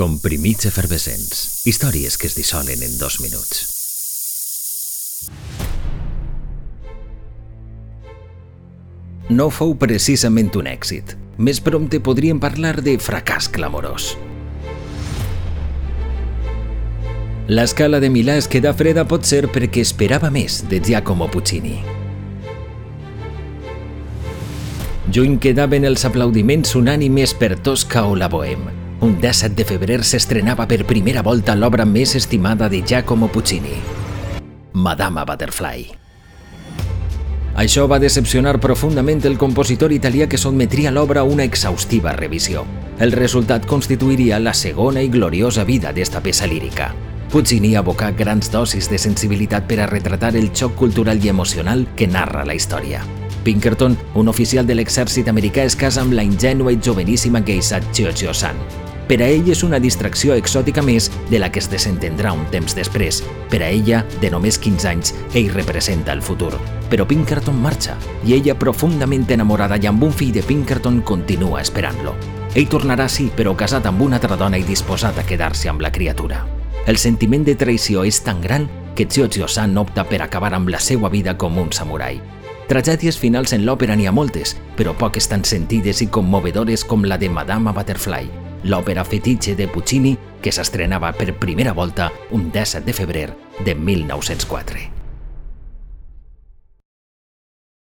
Comprimits efervescents. Històries que es dissolen en dos minuts. No fou precisament un èxit. Més prompte podríem parlar de fracàs clamorós. L'escala de Milà es queda freda pot ser perquè esperava més de Giacomo Puccini. Juny quedaven els aplaudiments unànimes per Tosca o la Bohème. Un 17 de febrer s'estrenava per primera volta l'obra més estimada de Giacomo Puccini, Madama Butterfly. Això va decepcionar profundament el compositor italià que sotmetria l'obra a una exhaustiva revisió. El resultat constituiria la segona i gloriosa vida d'esta peça lírica. Puccini abocà grans dosis de sensibilitat per a retratar el xoc cultural i emocional que narra la història. Pinkerton, un oficial de l'exèrcit americà, es casa amb la ingènua i joveníssima geisha Chio San. Per a ell és una distracció exòtica més de la que es desentendrà un temps després. Per a ella, de només 15 anys, ell representa el futur. Però Pinkerton marxa, i ella, profundament enamorada i amb un fill de Pinkerton, continua esperant-lo. Ell tornarà sí, però casat amb una altra dona i disposat a quedar-se amb la criatura. El sentiment de traïció és tan gran que Chio-Chio-san opta per acabar amb la seva vida com un samurai. Tragèdies finals en l'òpera n'hi ha moltes, però poques tan sentides i commovedores com la de Madama Butterfly, l'òpera fetitxe de Puccini que s'estrenava per primera volta un 17 de febrer de 1904.